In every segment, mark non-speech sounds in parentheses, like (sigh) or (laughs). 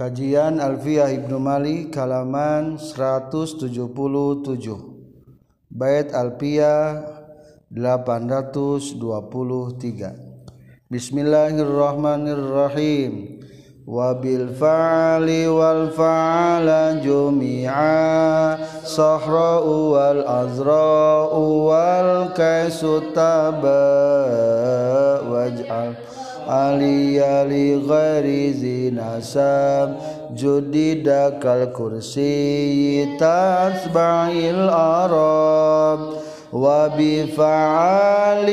Kajian Alfiyah Ibnu Malik halaman 177. Bait Alfiyah 823. Bismillahirrahmanirrahim. Wabil fa'ali wal fa'ala jumi'a sahra'u wal azra'u wal kaisu taba waj'al علي لغير ذي نسب جدد كالكرسي تتبع الأراب وبفعال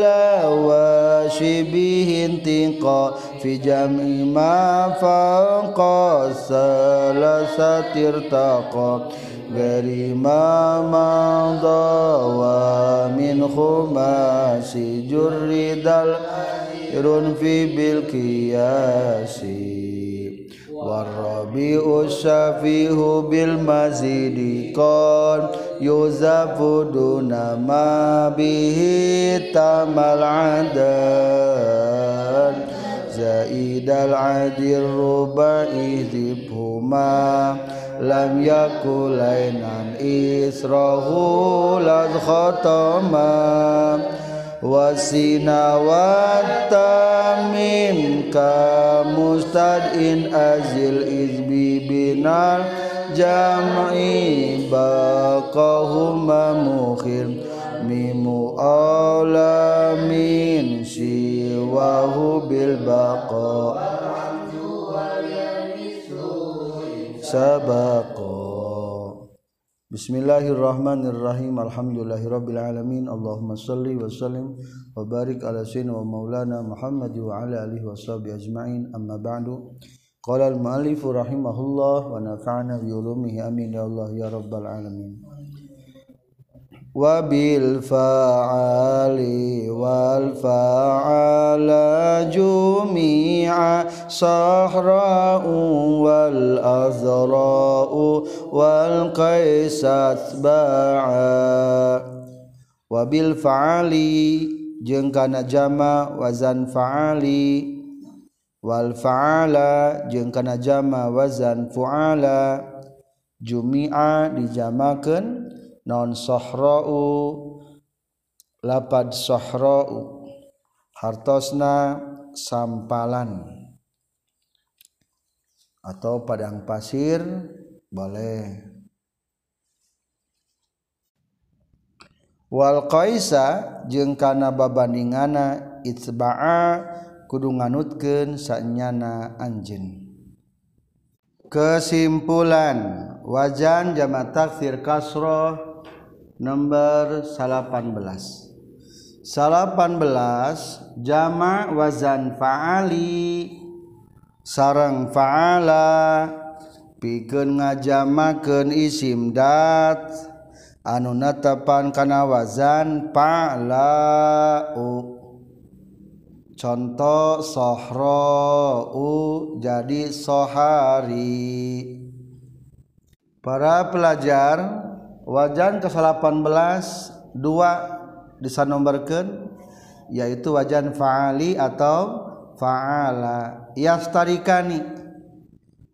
لا وشبه انتقاء في جمع ما فوق الثلاثة ارتقى غير ما مضى ومن خماس جرد بشر في بالقياس والربيع الشفيه بالمزيد قد يزف دون ما به تم العدد زائد العد الربع ذبهما لم يكن لينا إسره لذ خطما wasina watamim ka mustadin azil izbi binal jam'i baqahuma mukhir mimu alamin siwahu bil baqa. Sabab Bismillahirrahmanirrahim Alhamdulillahirabbil alamin Allahumma shalli wa sallim wa barik ala sayyidina wa maulana Muhammad wa ala alihi washabihi ajmain amma ba'du Qala al-muallif rahimahullah wa nafa'ana bi ulumihi amin ya Allah ya rabbal alamin Wa bil fa'ali wal fa'ala jumi'a sahra'u wal azra'u wal qaisat ba'a wabil fa'ali jeung kana jama wazan fa'ali wal fa'ala jeung kana jama wazan fu'ala jumi'a dijamakeun non sohrou lapad sohrou hartosna sampalan. Atau padang pasir boleh. Wal qaisa jeung kana babandingana itsba'a kudu nganutkeun sanyana anjeun. Kesimpulan wajan jama taksir kasroh nomor 18 18 jama wazan faali. Sarang faala. Pikeun ngajamakeun isim dat. Anu netepan kana wazan pa'la'u contoh sohra'u jadi sohari. Para pelajar wajan ke-18 dua disanomorkeun yaitu wajan fa'ali atau fa'ala. Yastarikani.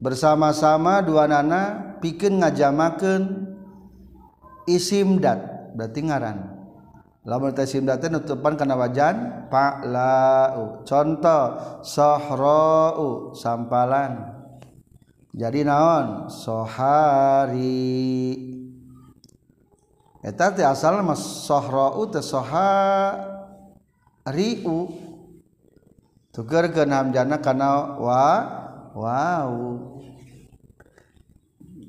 Bersama-sama dua nana pikeun ngajamakeun isim dat berarti ngaran. Lamun teh isim dat nutupan kana wajan fa'lau. Contoh sahra'u sampalan. Jadi naon? Sohari eta teh asal mah sahra'u teh sohariu tukerkeun hamjana kana wa wow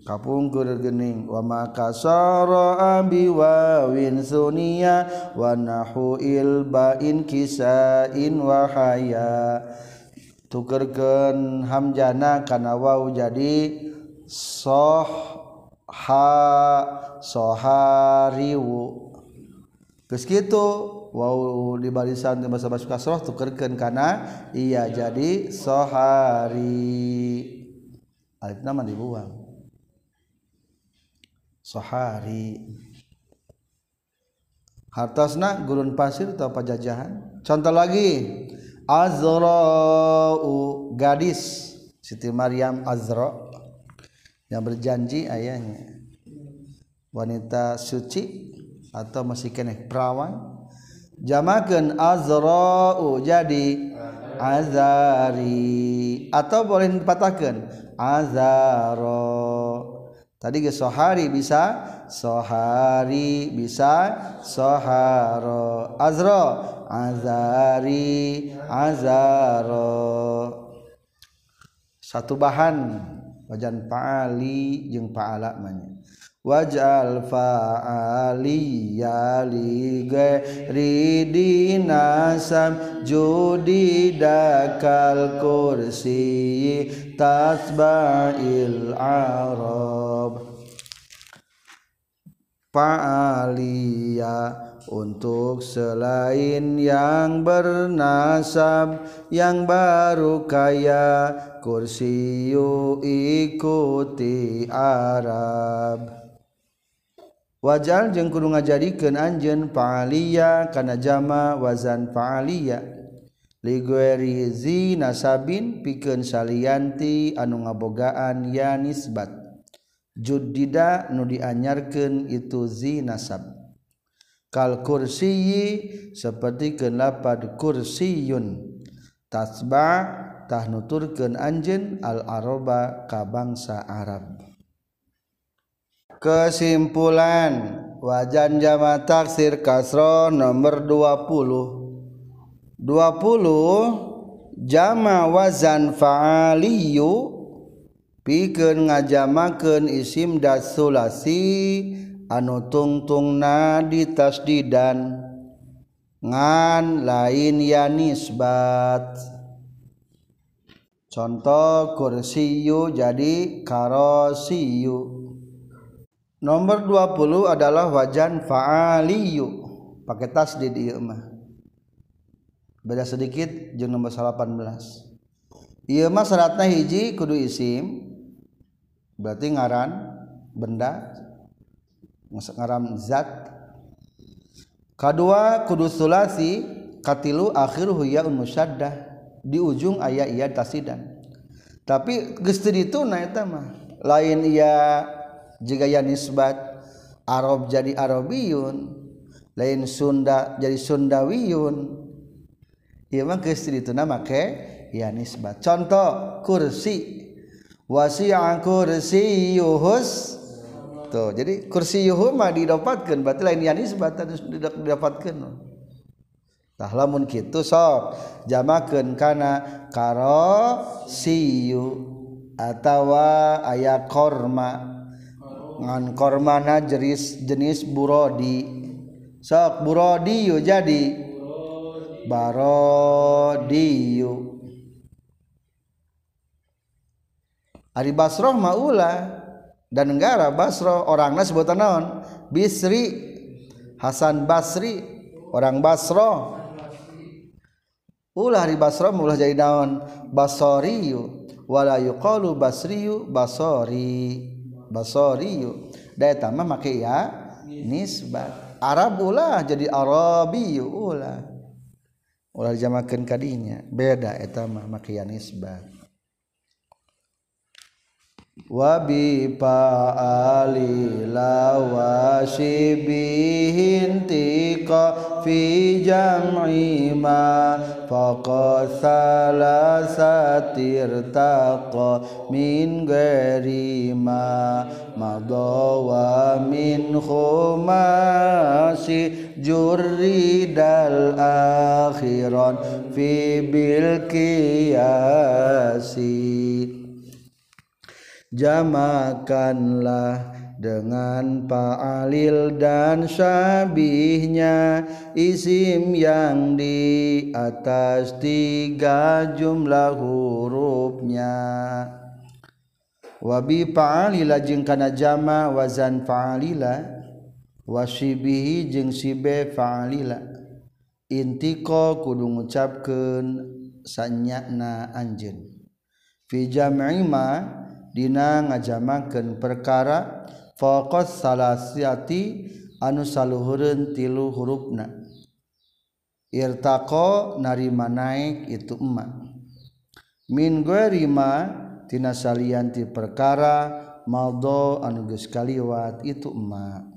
kapungkur gening wa maka sara abi wawin sunia wa nahu ilbain kisain wa haya. Tukerkeun hamjana kana waw jadi soh ha sohariwu geus kitu waw di barisan di bahasa bahasa kasroh tukerkeun kana iya jadi sohari alif nama dibuang sohari hartasna gurun pasir atau pajajahan? Contoh lagi azra'u gadis. Siti Maryam Azra yang berjanji ayahnya. Wanita suci atau masih kene perawan. Jamakan Azra jadi Azari. Atau boleh dipatahkan Azaro. Tadi ke sohari bisa sohari bisa soharo. Azro azari azaro. Satu bahan wajan paali jeung paala manya. Wajal faali yali ghairi dinasam judi dakal kursi tasba'il arab. Fa'aliya untuk selain yang bernasab yang baru kaya kursiyu ikuti Arab. Wajal jeung kudu ngajadikeun anjeun fa'aliya kana jama wazan fa'aliya ligueri zi nasabin pikeun salianti anu ngabogaan ya nisbat. Juddida nu dianyarkeun itu zi nasab kal kursiyi seperti kenapa kursiyun. Tasba tah nuturkeun anjeun al aroba ka bangsa Arab. Kesimpulan wajan jama taksir kasro nomor 20 20 jama wazan fa'aliyu pikeun ngajamakeun isim dasulasi anu tungtung nadi tasdidan ngan lain ya nisbat. Contoh kursiyu jadi karosiyu. Nomor 20 adalah wajan fa'aliyu. Pakai tasdid ieu mah. Beda sedikit jeung nomor 18 ieu mah syaratna hiji kudu isim berarti ngaran benda ngaram zat. Kedua kudu sulasi katilu akhiruhu yaun musyaddah. Di ujung ayat iya tasidan. Tapi geus itu na eta mah. Lain iya jika ya nisbat Arab jadi Arabiyun. Lain Sunda jadi Sundawiyun. Ieu mah geus itu na make ya nisbat. Contoh kursi. Wasi'a kursiyuhus tuh jadi kursi yuhuma didapatkan berarti lain yang nisbat harus didapatkan tah lamun kitu sok. Jamakeun kana karo siyu atawa aya korma. Ngan kormana jenis jenis burodi. Sok burodi yu jadi. Barodiyu. Ari Basroh maulah dan negara Basro orangnya sebutan naon? Bisri. Hasan Basri orang Basro. Ulah di Basro ulah jadi naon? Basoriyu. Wala yuqalu Basriyu Basori. Basoriyu. Da eta mah make ya nisbat. Arab ulah jadi Arabiyu ulah. Ulah dijamakeun kadinya beda eta mah make ya nisbat wabi pa'ali la shibihin tika fi jam'i ma faqa salasatir taqa min ghairi ma madawa min khumasi jurri dal akhiran fi bil qiyasi jamakanlah dengan fa'alil dan syabihnya. Isim yang di atas tiga jumlah hurufnya. Wabi fa'alila jeung kana jama wazan fa'alila. Wasibihi jeung sibe fa'alila. Intiko kudu ngucapkeun sanyana anjeun. Fi jam'i ma Dina ngajamaken perkara fokus salahati anu saluhurun tilu hurufna. Irtako narima naik itu emak min guerima tina salianti perkara maldo anu geus kaliwat itu emak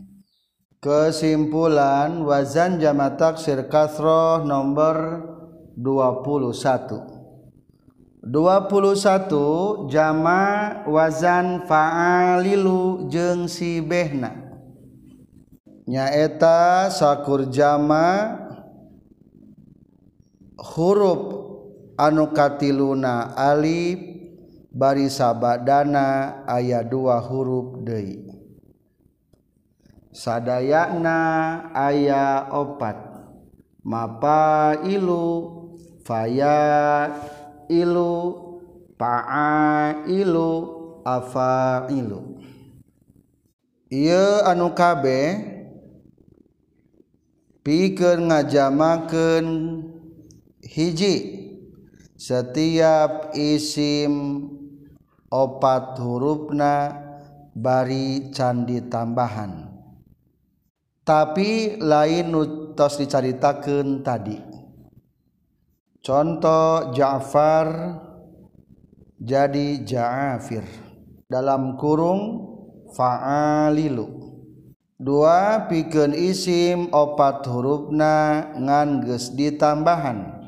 kesimpulan wazan jama taksir kasroh nomor 21 21 jama wazan faalilu jeung sibehna nyaeta sakur jama huruf anu katiluna alif bari sabadana aya dua huruf deui. Sadayana aya opat. Mapailu faya ilu paailu afailu. Ieu anu kabeh pikeun ngajamakeun hiji. Setiap isim opat hurufna bari candi tambahan. Tapi lain nu tos dicaritakeun tadi. Contoh Ja'far jadi Ja'afir. Dalam kurung fa'alilu. Dua pikeun isim opat hurufna ngan geus ditambahan.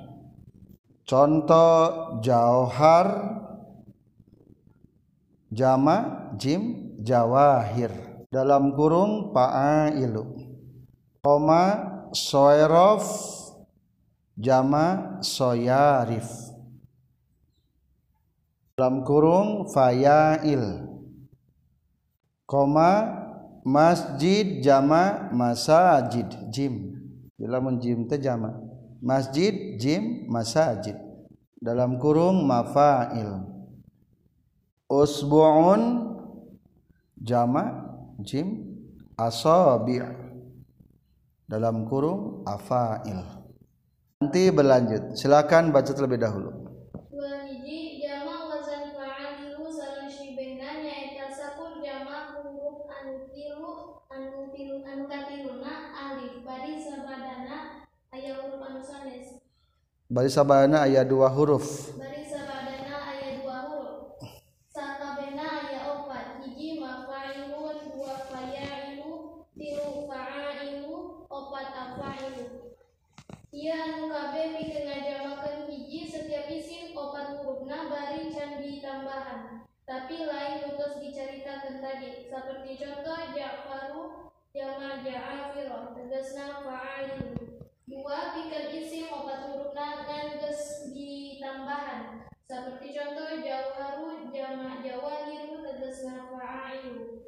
Contoh jauhar jama jim jawahir. Dalam kurung fa'ailu. Koma soirof jama soyarif. Dalam kurung fayail. Koma masjid jama masajid jim. Dalam jim teh jama. Masjid jim masajid. Dalam kurung mafail. Usbu'un jama jim asabi' dalam kurung afail nanti berlanjut. Silakan baca terlebih dahulu. Dua hiji jama wazan fa'alilu sareng shibehna nyaeta sakur jama huruf anu tilu anu tilu anu katiluna alif bari sabadana aya huruf anu sanes bari sabana aya dua huruf bari sabadana aya dua huruf sakabehna aya opat hiji mafa'ilun dua faya'ilu tilu fa'ailu opat afailu Ia anu kabeh pikeun ngajamakeun hiji setiap isim opat hurufna bari can ditambahan tapi lain nutus dicaritakeun tadi seperti contoh Ja'faru jama Ja'afiro tegasna fa'alilu dua pikeun isim opat hurufna ngan geus ditambahan. Seperti contoh Jawharu jama Jawahiru tegasna fa'ailu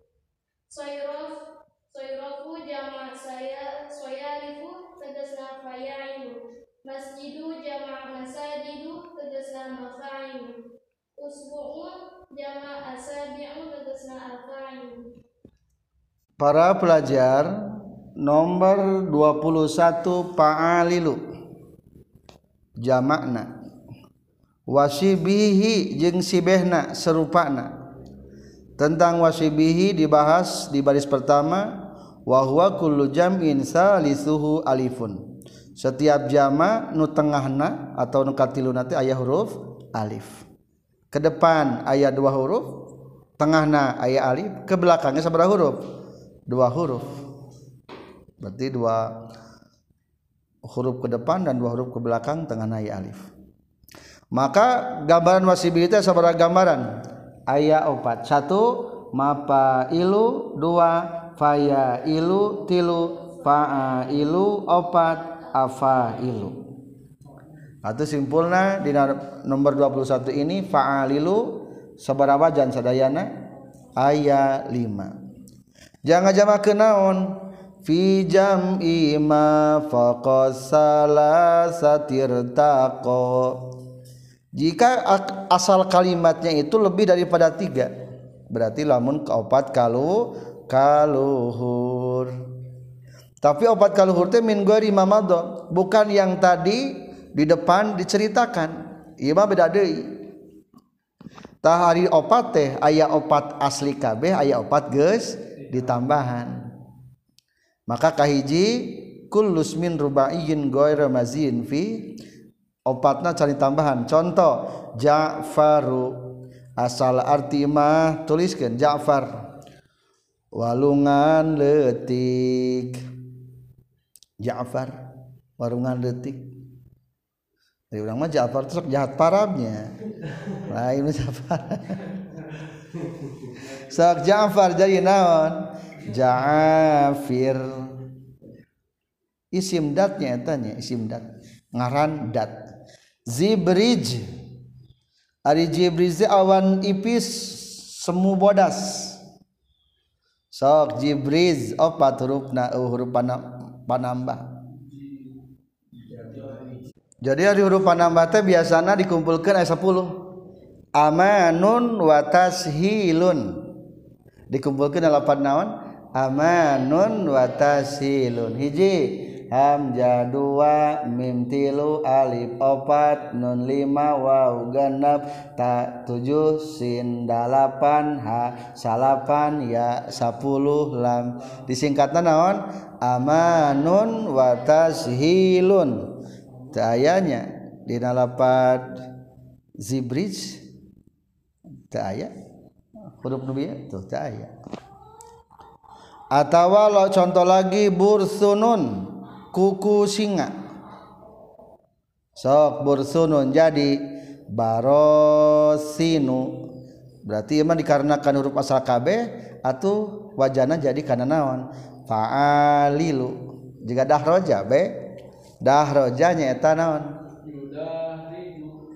Soirof Soirofu jama saya Soyarifu tegasna fayailu Masjidu jama masajidu tegasna mafailu Usbu'un Para pelajar nomor 21 Paalilu. Jamakna. Wasibihi jeung sibehna serupana tentang wasibihi dibahas di baris pertama wa huwa kullu jam'in salisuhu alifun. Setiap jama nu tengahna atau nu katiluna teh aya huruf alif. Ke depan aya dua huruf tengahna aya alif ke belakangnya sabaraha huruf. Dua huruf. Berarti dua huruf ke depan dan dua huruf ke belakang tengahna aya alif. Maka gambaran wasibi itu sabaraha gambaran. Aya opat satu mapa ilu dua faya ilu tilu fa'a ilu opat afa ilu atau simpulna di nomor 21 ini fa'alilu sabaraha wajan sadayana aya 5 jangan jama kenaon fi jam'i ma faqas salasatir taqo jika asal kalimatnya itu lebih daripada tiga berarti lamun keopat kalu kaluhur. Tapi opat kaluhur teh min gori mamado bukan yang tadi di depan diceritakan iya mah beda deui. Tahari opat teh aya opat asli kabeh aya opat geus ditambahan. Maka kahiji kullus min rubaiyin ghaira mazin fi opatna cari tambahan. Contoh Ja'faru asal artimah tuliskan Ja'far. Walungan letik Ja'far warungan letik dari orang mah Ja'far terus jahat parabnya. Lain Ja'far. Sok Ja'far jadi naon? Ja'afir isim datnya tanya isim dat. Ngaran dat. Zibrij. Ari jibriz awan ipis semu bodas. Sok jibriz opat hurufna uh, huruf panambah jadi hari huruf panambah teh biasana dikumpulkan ayat 10 amanun wa tashilun. Dikumpulkan delapan naon? Amanun wa tashilun. Hiji Hamzah dua mim tilu alif opat nun lima waw genep tak tujuh sin dalapan ha salapan ya sapuluh lam. Disingkatna naon? Amanun wa tashilun. Ayanya di nalapat zibrij. Tak aya huruf nubiya tuh tak aya atau lo contoh lagi bursunun. Kuku singa. Sok bursunun. Jadi barosinu. Berarti emang dikarenakan huruf asal KB atau wajana jadi karena naon? Fa'alilu. Jika dah roja be dahroja nyaeta naon?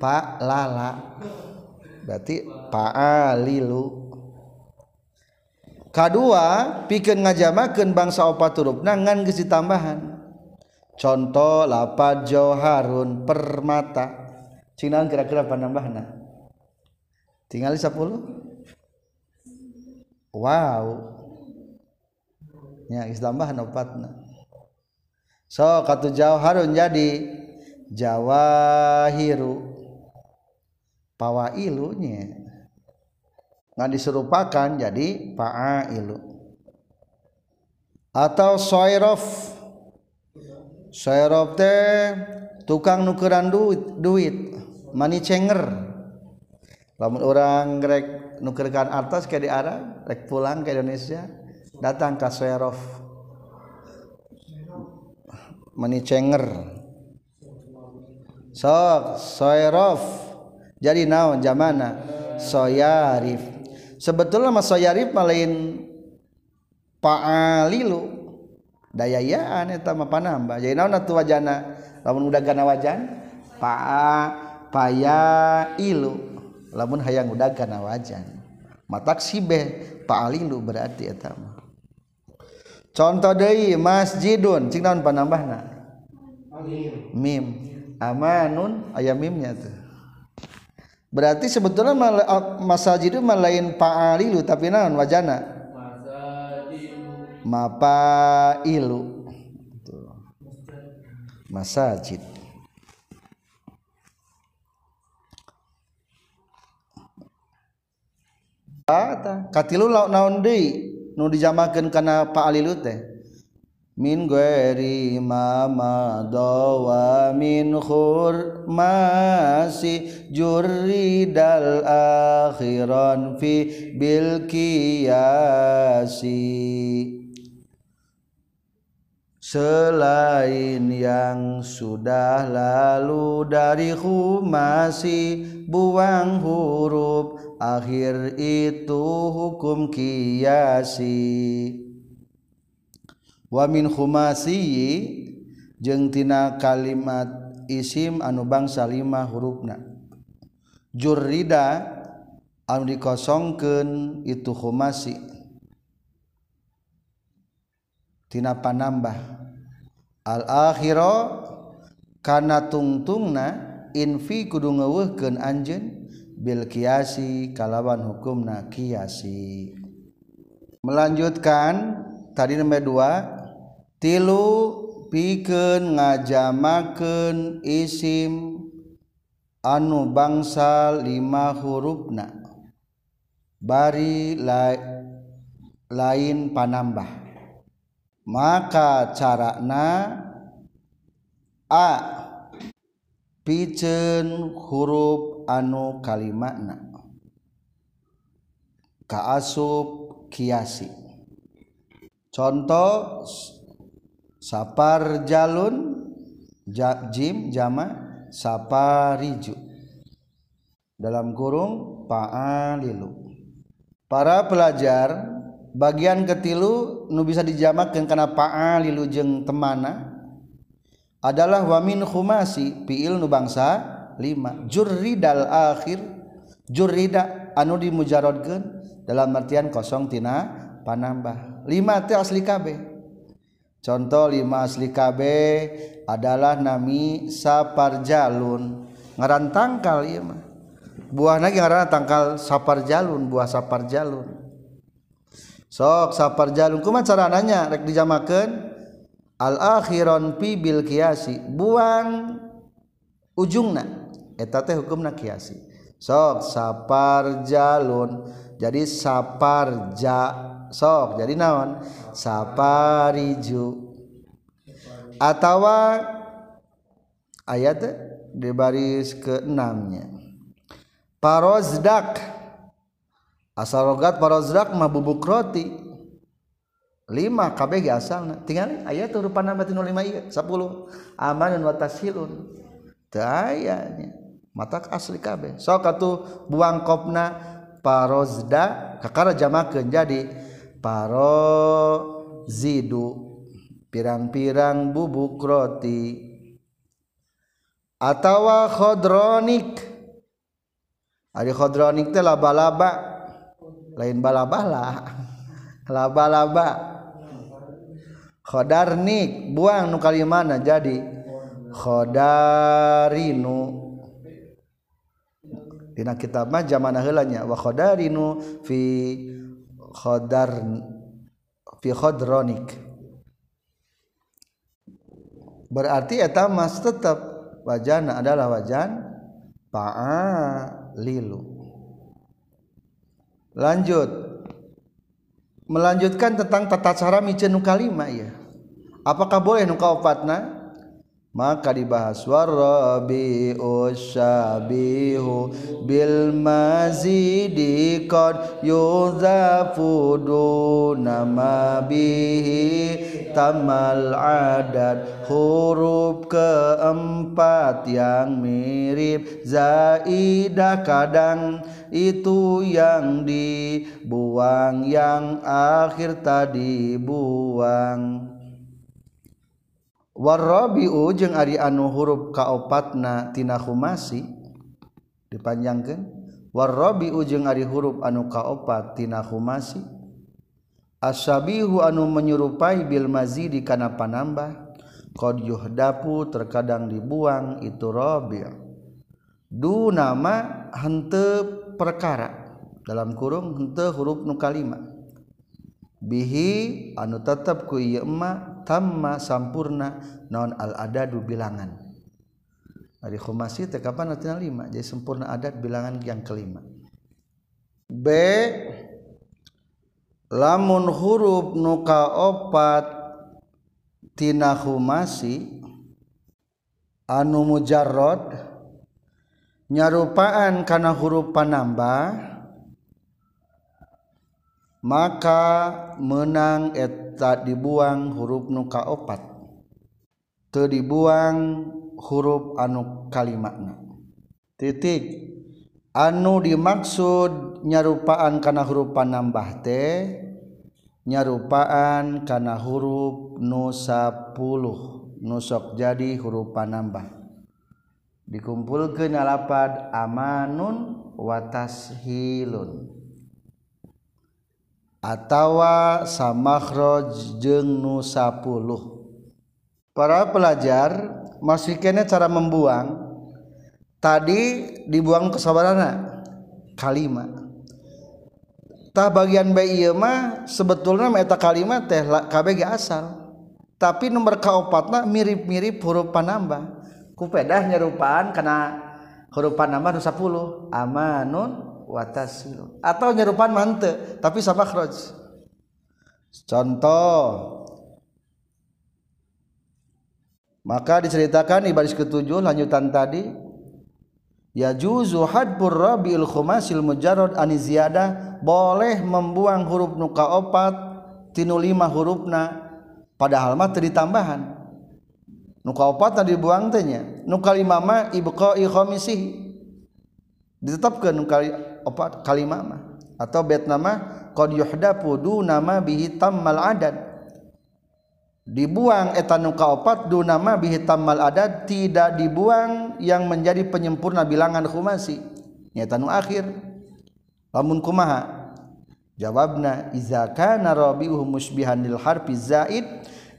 Pak lala. Berarti paalilu kedua pikeun ngajamakeun bangsa opat hurufna ngan geus ditambahan. Contoh lapad joharun permata. Cing naon kira-kira panambahna tinggal 10 wow. Nya geus tambahan opatna. So katu Jauharun jadi Jawahiru. Pawailunya. Nggak diserupakan jadi pa'ailu. Atau soirof. Syarab teh tukang nukeran duit duit. Money changer lamun orang rek nukerkan atas ke di Arab rek pulang ke Indonesia datang ke Syarab menicenger sok soerof jadi naon jamana? Soyarif. Sebetulnya mas soyarif malain paalilu. Dayayaan eta mah panambah jadi naon atuh wajana? Lamun udah gana wajan paa paya ilu lamun hayang udah gana wajan. Matak sibe paalilu berarti eta mah. contoh deui masjidun. Cing naon panambahna? Mim. Amanun aya mimnya tuh berarti sebetulnya masajid mah lain paalilu tapi naon wajana? Mapailu. Masajid. Katilu lauk naon deui? Nu dijamakeun kana paalilu teh min ghairi ma dawa min khurmasi jurridal akhiran fi bil selain yang sudah lalu dari humasi buang huruf akhir itu hukum kiasi. Wamin khumasi jengtina kalimat isim anu bangsa lima hurufna. Jurrida anu dikosongkeun itu khumasi. Tina panambah. Al akhiro kana tungtungna infi kudu ngeuweuhkeun anjeun. bil kiasi kalawan hukum na kiasi melanjutkan tadi nomor dua tilu pikeun ngajamakeun isim anu bangsa lima hurufna. Bari la, lain panambah. Maka carana a piceun huruf anu kalimatna kaasup kiasi. Contoh sapar jalun jim jama sapariju. Dalam kurung paalilu. Para pelajar bagian ketilu nu bisa dijamak karena paalilu jeng temana. adalah wamin khumasi fiil nu bangsa 5 jurridal akhir jurrida anu dimujarodkeun dalam artian kosong tina panambah. 5 teh asli kabeh. Contoh 5 asli kabeh adalah nami saparjalun. Ngaran tangkal ieu mah. Buah lagi ngaran tangkal saparjalun buah saparjalun. Sok saparjalun kumaha carananya rek dijamakeun? al-akhiron pi bil kiasi buang ujungna. Eta teh hukumna kiasi. Sok sapar jalun. Jadi sapar ja sok jadi naon? Sapariju. Atawa ayat di baris keenamnya. Parozdak. Asal rogat parozdak mah bubuk roti. lima kabeh asal tinggal ayat tuh rupa nama tinu lima iya sepuluh amanun watasilun dayanya mata asli kabeh. So katu buang kopna parozda kakara jamakeun jadi parozidu. Pirang-pirang bubuk roti. Atawa khodronik ari khodronik teh laba-laba. Lain bala-bala (laughs) laba-laba. khodarnik buang nu kali mana jadi? Khodarinu dina kitab mah zaman heulanya wa khodarinu fi khodar fi khodronik berarti eta mas tetap wajana adalah wajan pa'a lilu lanjut. melanjutkan tentang tata cara mice kalima ya apakah boleh nu kaopatna maka dibahas warabi usyabihu bil mazidi qad yuzafu nama bihi tamal adad. Huruf keempat yang mirip zaidah kadang itu yang dibuang yang akhir tadi buang warrobiu jeung ari anu huruf kaopatna tina humasi dipanjangkan warrobiu jeung ari huruf anu kaopat tina humasi asabihu anu menyerupai Bilmazi mazidi kana panambah. Qad yuhdapu terkadang dibuang itu rabi' du nama henteu perkara dalam kurung henteu huruf nu kalima. Bihi anu tetep ku ieu emak tamma sampurna non al adadu bilangan. Dari khumasi teh kapan nanti lima? Jadi sempurna adat bilangan yang kelima. B lamun huruf nuka opat tina khumasi anu mujarrod nyarupaan kana huruf panambah maka menang eta dibuang huruf nuka opat te dibuang huruf anu kalimatna titik. Anu dimaksud nyarupaan karena huruf panambah teh nyarupaan karena huruf nusa puluh nusok jadi huruf panambah dikumpulkan alapad amanun watashilun atawa samaroj jeung 10 para pelajar masih kene cara membuang. Tadi dibuang kesabarana kalimat tah bagian bayi mah sebetulnya meta kalimat teh KBG asal. Tapi nomor kaopatna mirip-mirip huruf panambah. Kupedah nyerupaan karena huruf panambah nu 10 amanun watasilu atau nyerupan mante tapi sama khraj contoh. Maka diceritakan di baris ketujuh lanjutan tadi ya juzu hadbur rabiul khumasil mujarrad ani ziyadah boleh membuang huruf nuka opat tinu lima hurufna padahal mah teu ditambahan. Nuka opat tadi dibuang teh nya nuka lima mah ibqai khamisih ditetapkeun nuka opat kalimah mah. Atau bet nama qad yuhdafu du nama bihi tammal adad. Dibuang eta nuka opat du nama bihi tammal adad. Tidak dibuang yang menjadi penyempurna bilangan khumasi nyata nu akhir. Lamun kumaha? Jawabna iza kana rabi'uhu musbihan lil harfi zaid.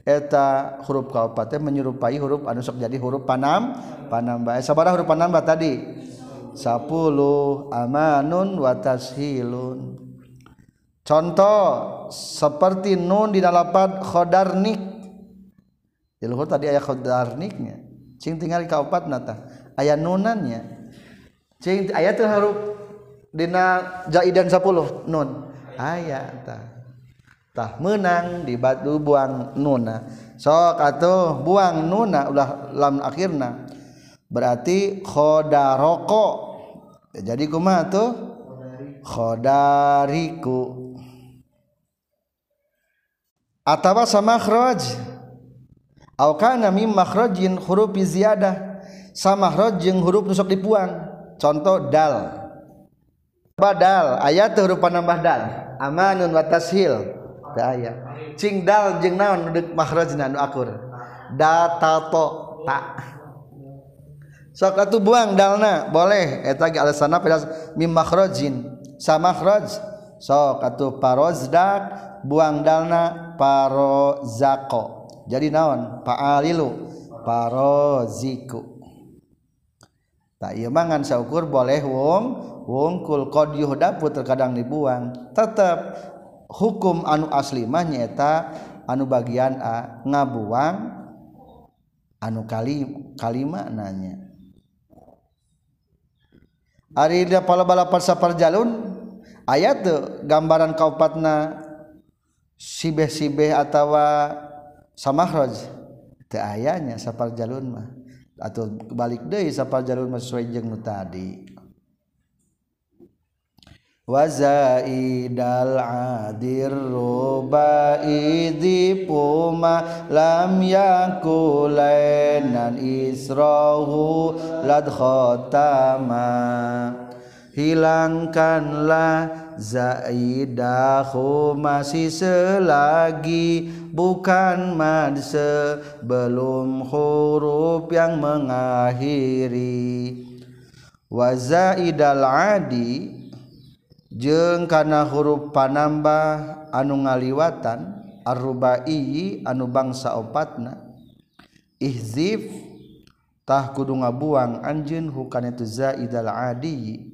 Eta huruf kaopat menyerupai huruf anu sok jadi huruf panam panambah sabaraha huruf panambah tadi 10 amanun watashilun contoh seperti nun di lafaz khodarnik di luhur tadi ayat khodarniknya cing tinggal di kaopat nata. Ayat nunannya. Cing ayat tuh harus dina jaidan 10 nun. Ayat tah tah menang di batu buang nuna. Sok atau buang nuna ulah lam akhirna. Berarti khodaroko jadi kuma tuh? Khodariku. Atawa sama khraj au kana mim makhrajin huruf ziyadah. Sama makhraj jeung huruf nusok dipuang. Contoh dal. Badal ayat huruf panambah dal. Amanun wa tashil. Aya. Cing dal jeung naon makhrajna nu akur? Datato. Ta. sok atuh buang dalna boleh. Eta ge alasanna pedas mim makhrajin. Samakhraj sok atuh parozdak buang dalna parozako. Jadi naon? Paalilu paroziku. Tak iya mangan saukur boleh wong wongkul qad yuhdapu terkadang dibuang. Tetap hukum anu asli mah nyaeta anu bagian a ngabuang anu kali kalima nanya. Ari pala balapan sapar jalun ayat tuh gambaran kaupatna sibeh-sibeh atawa samahroj teu ayanya sapar jalun mah. Atau balik deui sapar jalun mah sesuai jeung nu tadi wazaidal adir rubaidi puma lam yakulainan israhu lad khotama. Hilangkanlah Zaidahu masih selagi bukan mad sebelum huruf yang mengakhiri. Wazaidal adi jeung kana huruf panambah anu ngaliwatan arrubai anu bangsa opatna ihzif tah kudu ngabuang anjeun hukana itu zaidal adi.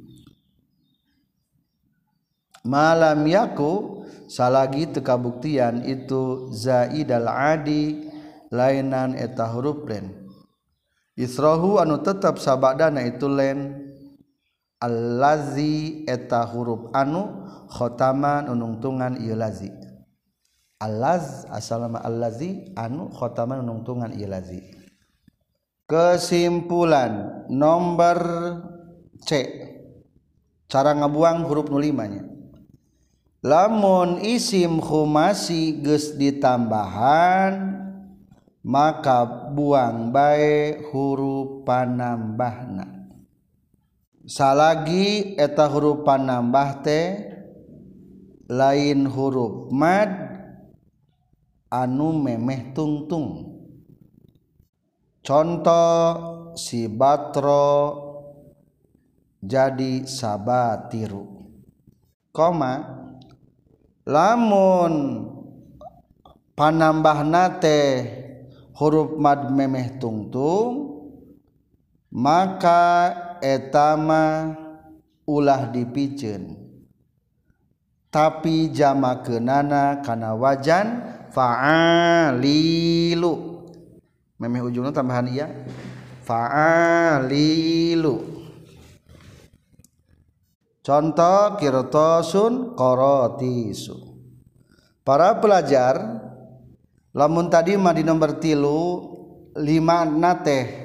Malam yaku salagi tekabuktian itu zaidal adi lainan eta huruf len. Isrohu anu tetap sabadana itu len. allazi eta huruf anu khotaman unungtungan ieu lazi. Allaz asalama allazi anu khotaman unungtungan ieu lazi. Kesimpulan nomor C. Cara ngabuang huruf nulimanya lamun isim khumasi geus ditambahan maka buang bae huruf panambahna. salagi eta huruf panambah teh lain huruf mad anu memeh tungtung. Contoh si batro jadi sabatiru. Koma lamun panambah nate huruf mad memeh tungtung maka etama ulah dipiceun tapi jama kenana kana wajan fa'alilu. Memeh ujungnya tambahan iya. Fa'alilu. Contoh kirtosun korotisu. Para pelajar, lamun tadi mah di nomor tilu lima nate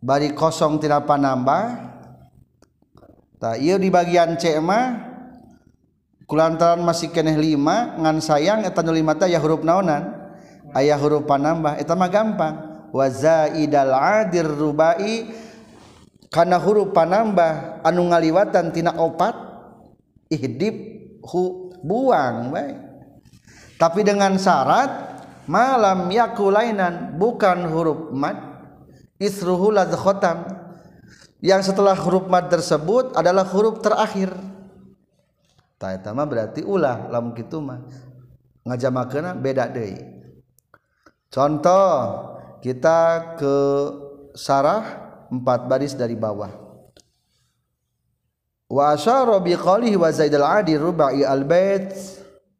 bari kosong tidak panambah. Tak iya di bagian C mah kulantaran masih keneh lima ngan sayang eta nu lima teh ya huruf naonan. Ayah huruf panambah eta mah gampang. Wa zaidal adir rubai kana huruf panambah anu ngaliwatan tina opat ihdib hu buang baik tapi dengan syarat malam yakulainan bukan huruf mad isruhu khotam. Yang setelah huruf mad tersebut adalah huruf terakhir. Ta eta mah berarti ulah lamun kitu mah. Ngajamakeuna beda deui. Contoh kita ke sarah empat baris dari bawah. Wa asyara bi qalihi wa zaidal adi rubai al bait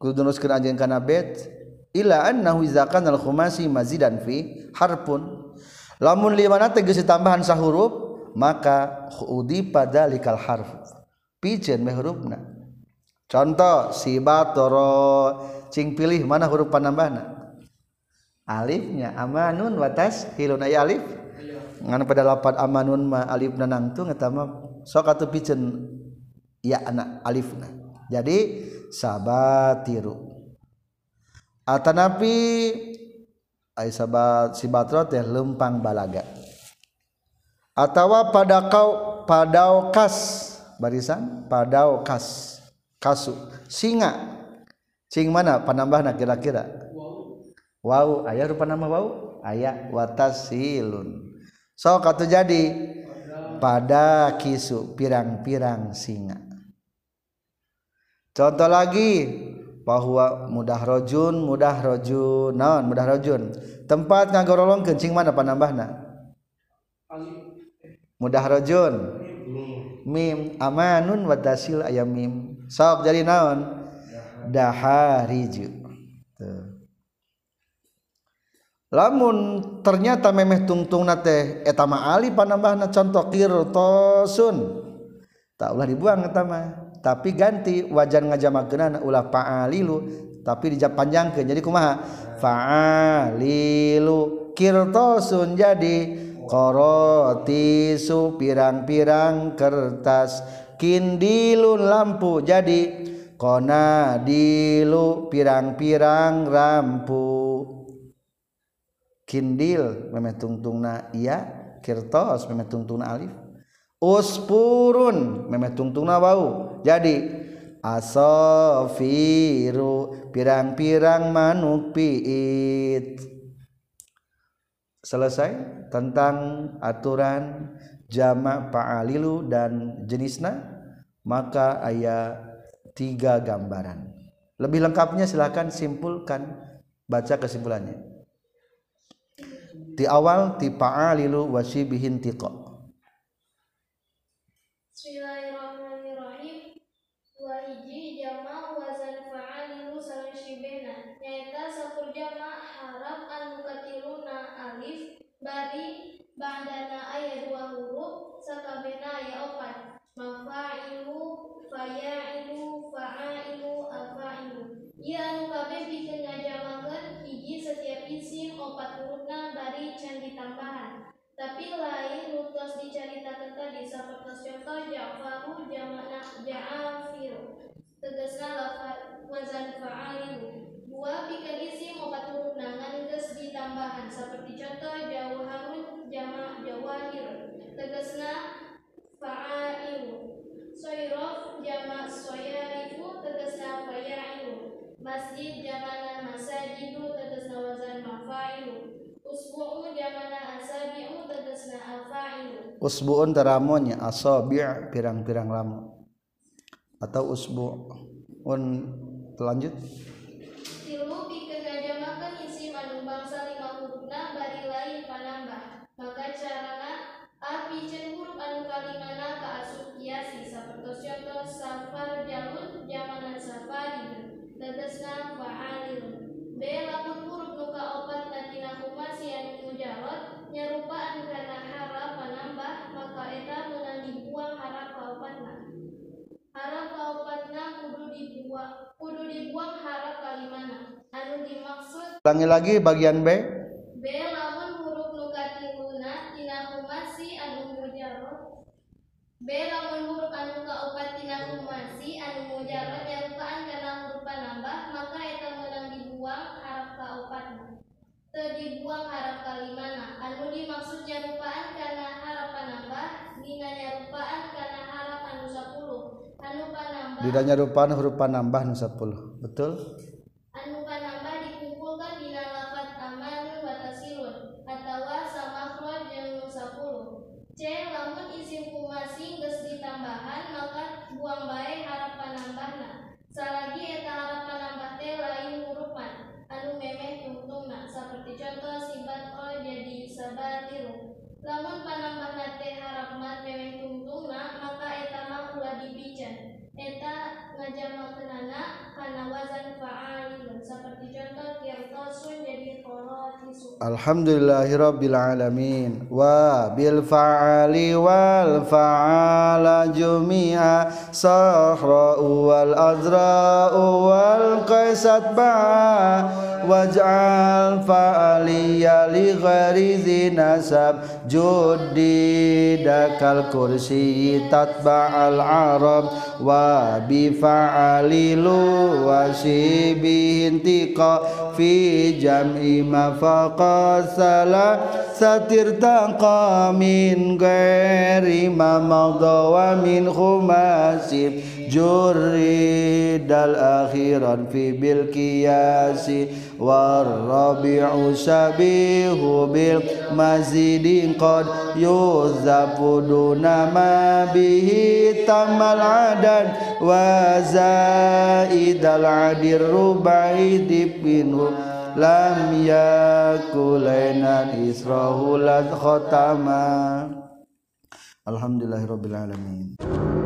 kudu nuskeun anjeun kana bait. Illa annahu kana al khumasi mazidan fi harfun lamun liwana geus tambahan sahuruf maka udi pada likal harf. Pijen meh hurufna. Contoh sibatoro cing pilih mana huruf panambahna? Alifnya amanun watas hilun ay alif. Ngan pada lapat amanun ma alif nanangtung etama sok atuh pijen ya anak alifna. Jadi sabatiru. Atanapi sahabat sibatra teh lempang balaga. Atawa pada kau padau kas barisan padau kas kasu singa. Cing mana? Panambah nak kira-kira? Wow ayah rupa nama wow ayah watasilun. So kata jadi. Pada kisu pirang-pirang singa. Contoh lagi. bahwa mudah rojun mudah rojun. Naon mudah rojun. Tempat ngagorolong kencing mana panambahna mudah rojun. Mim. Amanun wadasil ayam mim. Sok jadi naon dahariju. Tuh. lamun ternyata memeh tungtung nate etama ali panambahna contoh kirtosun tak ulah dibuang etama tapi ganti wajan ngajamakeunana ulah fa'alilu. Tapi dijak panjangkeun jadi kumaha? Fa'alilu. Kirtosun jadi korotisu pirang-pirang kertas. Kindilun lampu jadi konadilu pirang-pirang lampu kindil memeh tungtungna iya. Kirtos memeh tungtungna alif. Uspurun memet tungtung bau jadi asofiru pirang-pirang manuk piit. Selesai tentang aturan jamak fa'alilu dan jenisnya maka ayat tiga gambaran. Lebih lengkapnya silakan simpulkan baca kesimpulannya. Di awal ti fa'alilu wasibihin tiqa Bismillahirrahmanirrahim. Wa hiji jama wazan fa'alilu salashibena. Nyaita sakur jama harap anu katiluna alif bari ba'dana aya dua huruf sakabena aya opat. Mafa'ilu, faya'ilu, fa'ailu, afa'ilu. Ia kabeh bikin ngajamakeun hiji setiap isim opat hurufna bari can ditambahan tapi lain nutos dicaritakan tadi sapertos contoh Ja'faru jamana Ja'afiru tegasna lafaz wazan fa'alilu dua pikeun isim opat huruf nangan geus ditambahan seperti contoh jauharun jama jawahir. Tegasna fa'ailu. Soirof jama soyarifu tegasna faya'ilu. Masjid jamana masajidu tegasna wazan mafailu usbuun teramonya asabi' pirang-pirang lama. Atau usbuun. Lanjut tilu pikeun ngajamakeun isi anu bangsa lima hurufna bari lain panambah maka carana api cen huruf anu kalimana kaasup kiasi sapertos contoh safar jalun jamanan safari tegasna fa'alil B lamun huruf nuka opat natina humasi anu mujarot nyarupaan karena harap menambah maka eta menang dibuang harap kaopatna harap kaopatna kudu dibuang kudu dibuang harap kalimana. Anu dimaksud ulangi lagi bagian B didanya rupan hurupan nambah nu 10 betul? Qaratisun Alhamdulillahirabbil alamin wa bil fa'ali wal fa'ala jumi'a sahra wal azra wal qaisat ba waj'al fa'aliya li ghairi zinasab judi dakal kursi tatba'al arab. Wa bi fa'alilu wa shibihin tiqa fi jam'i mafaqasala satir taqa min ghairi ma wa min khumasi juridal akhiran fi bil qiyasi warabi'u sabihu bil mazidin qad yuzafu duna ma bihi tamal adad wa zaidal adir rubai dipinu lam yakulainan israhu lad khotama Alhamdulillahirabbil alamin